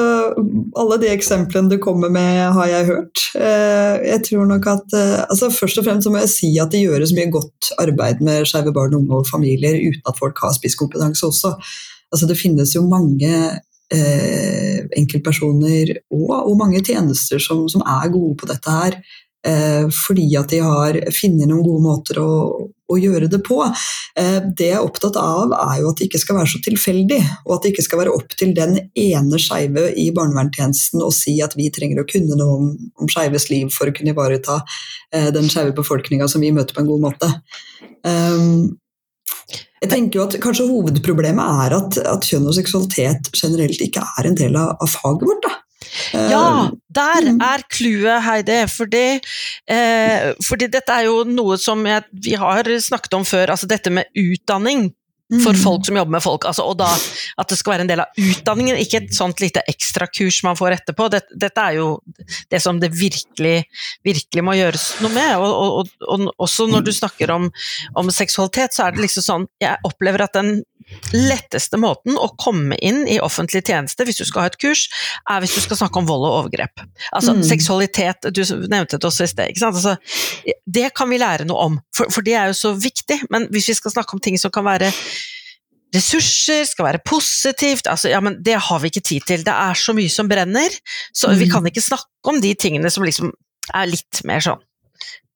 alle de eksemplene du kommer med, har jeg hørt. Eh, jeg tror nok at eh, altså, Først og fremst så må jeg si at det gjøres mye godt arbeid med skeive barn, unge og familier uten at folk har spisskompetanse også. Altså, det finnes jo mange eh, enkeltpersoner og, og, mange tjenester som, som er gode på dette her. Eh, fordi at de har funnet noen gode måter å, å gjøre det på. Eh, det jeg er opptatt av, er jo at det ikke skal være så tilfeldig, og at det ikke skal være opp til den ene skeive i barnevernstjenesten å si at vi trenger å kunne noe om, om skeives liv for å kunne ivareta eh, den skeive befolkninga som vi møter på en god måte. Um, jeg tenker jo at kanskje Hovedproblemet er at, at kjønn og seksualitet generelt ikke er en del av, av faget vårt. da. Ja, eh, der mm. er clouet, Heidi. Fordi, eh, fordi, dette er jo noe som jeg, vi har snakket om før, altså dette med utdanning for mm. folk som jobber med folk. Altså, og da at det skal være en del av utdanningen, ikke et sånt lite ekstrakurs man får etterpå. Dette, dette er jo det som det virkelig, virkelig må gjøres noe med. Og, og, og, også når du snakker om, om, seksualitet, så er det liksom sånn Jeg opplever at den letteste måten å komme inn i offentlig tjeneste hvis du skal ha et kurs, er hvis du skal snakke om vold og overgrep. Altså mm. seksualitet, du nevnte det også i sted. Altså, det kan vi lære noe om, for, for det er jo så viktig. Men hvis vi skal snakke om ting som kan være ressurser, skal være positivt altså, ja, men Det har vi ikke tid til. Det er så mye som brenner, så mm. vi kan ikke snakke om de tingene som liksom er litt mer sånn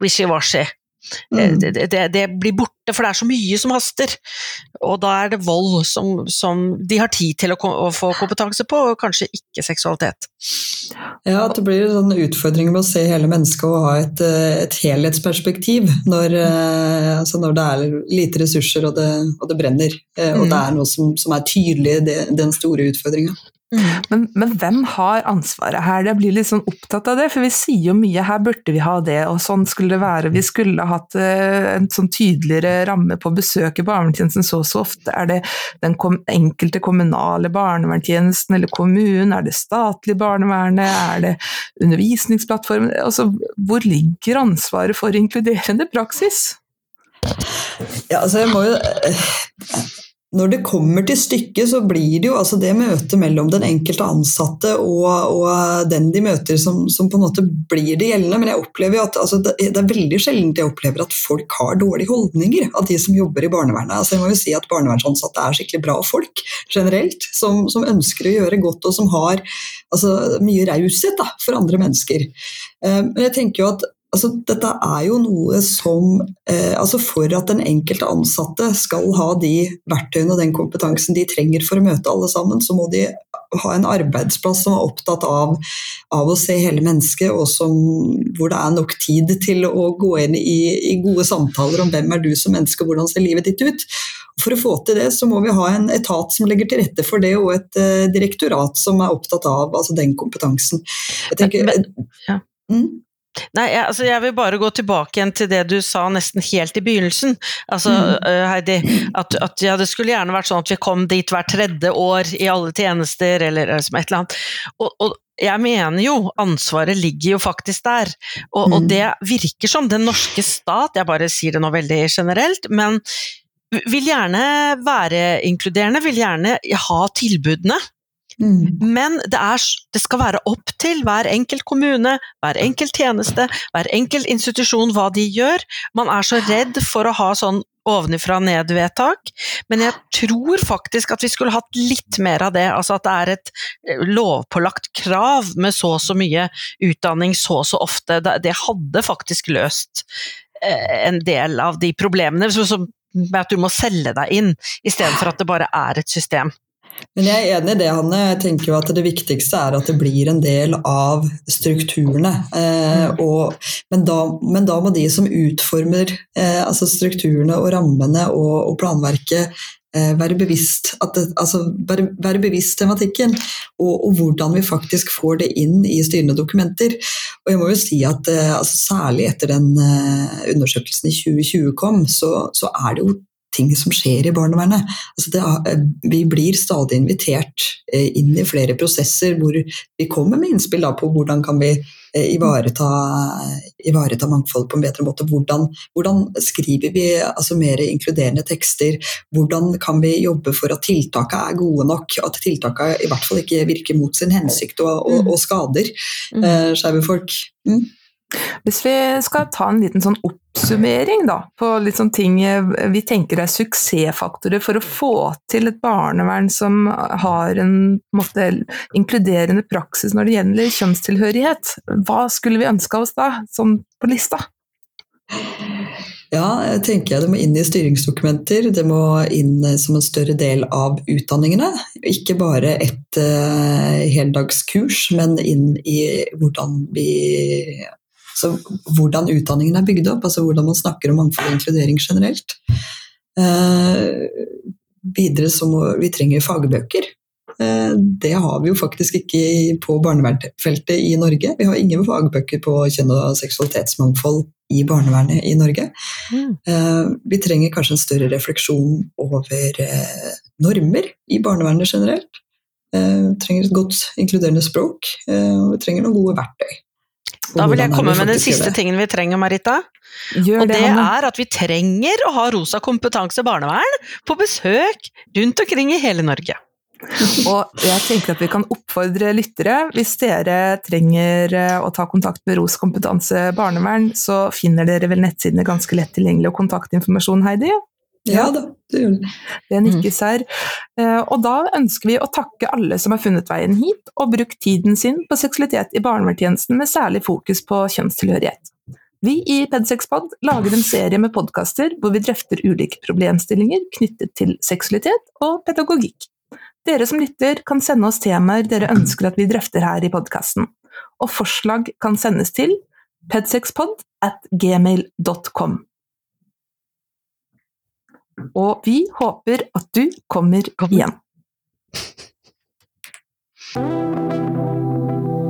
wishy-washy. Mm. Det, det, det, blir borte, for det er så mye som haster. Og da er det vold som, som de har tid til å, å, få kompetanse på, og kanskje ikke seksualitet. Ja, det blir en sånn utfordring med å se hele mennesket og ha et, eh, et helhetsperspektiv når, eh, altså når, det er lite ressurser og det, og det brenner, og mm. det er noe som, som er tydelig, den store utfordringa. Mm. Men, men, hvem har ansvaret her? Jeg blir litt sånn opptatt av det, for vi sier jo mye her burde vi ha det, og sånn skulle det være. Vi skulle hatt uh, en sånn tydeligere ramme på besøk i barnevernstjenesten så og så ofte. Er det den kom enkelte kommunale barnevernstjenesten eller kommunen? Er det statlig barnevernet? Er det undervisningsplattformen? Altså, hvor ligger ansvaret for inkluderende praksis? Ja, altså jeg må jo når det kommer til stykket, så blir det jo altså det møtet mellom den enkelte ansatte og, og den de møter, som, som, på en måte blir det gjeldende. Men jeg opplever jo at altså det, det, er veldig sjelden jeg opplever at folk har dårlige holdninger av de som jobber i barnevernet. Altså jeg må jo si at Barnevernsansatte er skikkelig bra folk generelt, som, som ønsker å gjøre godt og som har altså, mye raushet for andre mennesker. Eh, men jeg tenker jo at Altså, dette er jo noe som eh, altså For at den enkelte ansatte skal ha de verktøyene og den kompetansen de trenger for å møte alle sammen, så må de ha en arbeidsplass som er opptatt av, av å se hele mennesket, og som, hvor det er nok tid til å gå inn i, i, gode samtaler om hvem er du som menneske, og hvordan ser livet ditt ut. For å få til det, så må vi ha en etat som legger til rette for det, og et eh, direktorat som er opptatt av altså, den kompetansen. Jeg tenker, men, men, ja. mm? Nei, jeg, altså jeg vil bare gå tilbake igjen til det du sa nesten helt i begynnelsen, altså, mm. uh, Heidi. At, at ja, det skulle gjerne vært sånn at vi kom dit hvert tredje år i alle tjenester, eller, eller et eller annet. Og, og, jeg mener jo ansvaret ligger jo faktisk der, og, mm. og det virker som den norske stat, jeg bare sier det nå veldig generelt, men vil gjerne være inkluderende, vil gjerne ha tilbudene. Mm. Men det, er, det, skal være opp til hver enkelt kommune, hver enkelt tjeneste, hver enkelt institusjon hva de gjør. Man er så redd for å ha sånn ovenifra ned-vedtak, men jeg tror faktisk at vi skulle hatt litt mer av det. Altså at det er et eh, lovpålagt krav med så og så mye utdanning så og så ofte. Det hadde faktisk løst eh, en del av de problemene, med at du må selge deg inn, i stedet for at det bare er et system. Men jeg er enig i det, Hanne. Jeg tenker jo at Det viktigste er at det blir en del av strukturene. Eh, mm. og, men, da, men, da, må de som utformer eh, altså strukturene og rammene og, og planverket, eh, være, bevisst det, altså, være, være, bevisst tematikken. Og, og, hvordan vi faktisk får det inn i styrende dokumenter. Og jeg må jo si at eh, altså, Særlig etter den eh, undersøkelsen i 2020 kom, så, så er det jo ting som skjer i barnevernet. Altså er, eh, vi blir stadig invitert eh, inn i flere prosesser hvor vi kommer med innspill på hvordan kan vi eh, ivareta, ivareta mangfold på en bedre måte. Hvordan, hvordan skriver vi altså, mer inkluderende tekster? Hvordan kan vi jobbe for at tiltakene er gode nok? At tiltakene i hvert fall ikke virker mot sin hensikt og, og, og skader mm. skeive folk. Mm. Hvis vi skal ta en liten sånn oppsummering da, på litt sånn ting vi tenker er suksessfaktorer for å få til et barnevern som har en, måte, inkluderende praksis når det gjelder kjønnstilhørighet, hva skulle vi ønske oss da, sånn på lista? Ja, jeg tenker det må inn i styringsdokumenter. Det må inn som en større del av utdanningene. Ikke bare et uh, heldagskurs, men inn i hvordan vi så hvordan utdanningen er bygd opp, altså hvordan man snakker om mangfold og inkludering generelt. Eh, videre så må vi trenger fagbøker. Eh, det har vi jo faktisk ikke på barnevernsfeltet i Norge. Vi har ingen fagbøker på kjønn- og seksualitetsmangfold i barnevernet i Norge. Mm. Eh, vi trenger kanskje en større refleksjon over eh, normer i barnevernet generelt. Vi trenger et godt inkluderende språk, og vi trenger noen gode verktøy. Da vil jeg komme med den siste tingen vi trenger, Marita. Gjør og det, det er at vi trenger å ha Rosa kompetanse barnevern på besøk rundt omkring i hele Norge. Og jeg tenker at vi kan oppfordre lyttere, hvis dere trenger eh, å ta kontakt med Ros kompetanse barnevern, så finner dere vel nettsidene ganske lett tilgjengelig og kontaktinformasjon, Heidi? Ja da, det gjør den. Det nikkes her. Eh, og da ønsker vi å takke alle som har funnet veien hit og brukt tiden sin på seksualitet i barnevernstjenesten med særlig fokus på kjønnstilhørighet. Vi i Pedsexpod lager en serie med podkaster hvor vi drøfter ulike problemstillinger knyttet til seksualitet og pedagogikk. Dere som lytter kan sende oss temaer dere ønsker at vi drøfter her i podkasten, og forslag kan sendes til pedsexpod at gmail.com. Og vi håper at du kommer, kommer. igjen.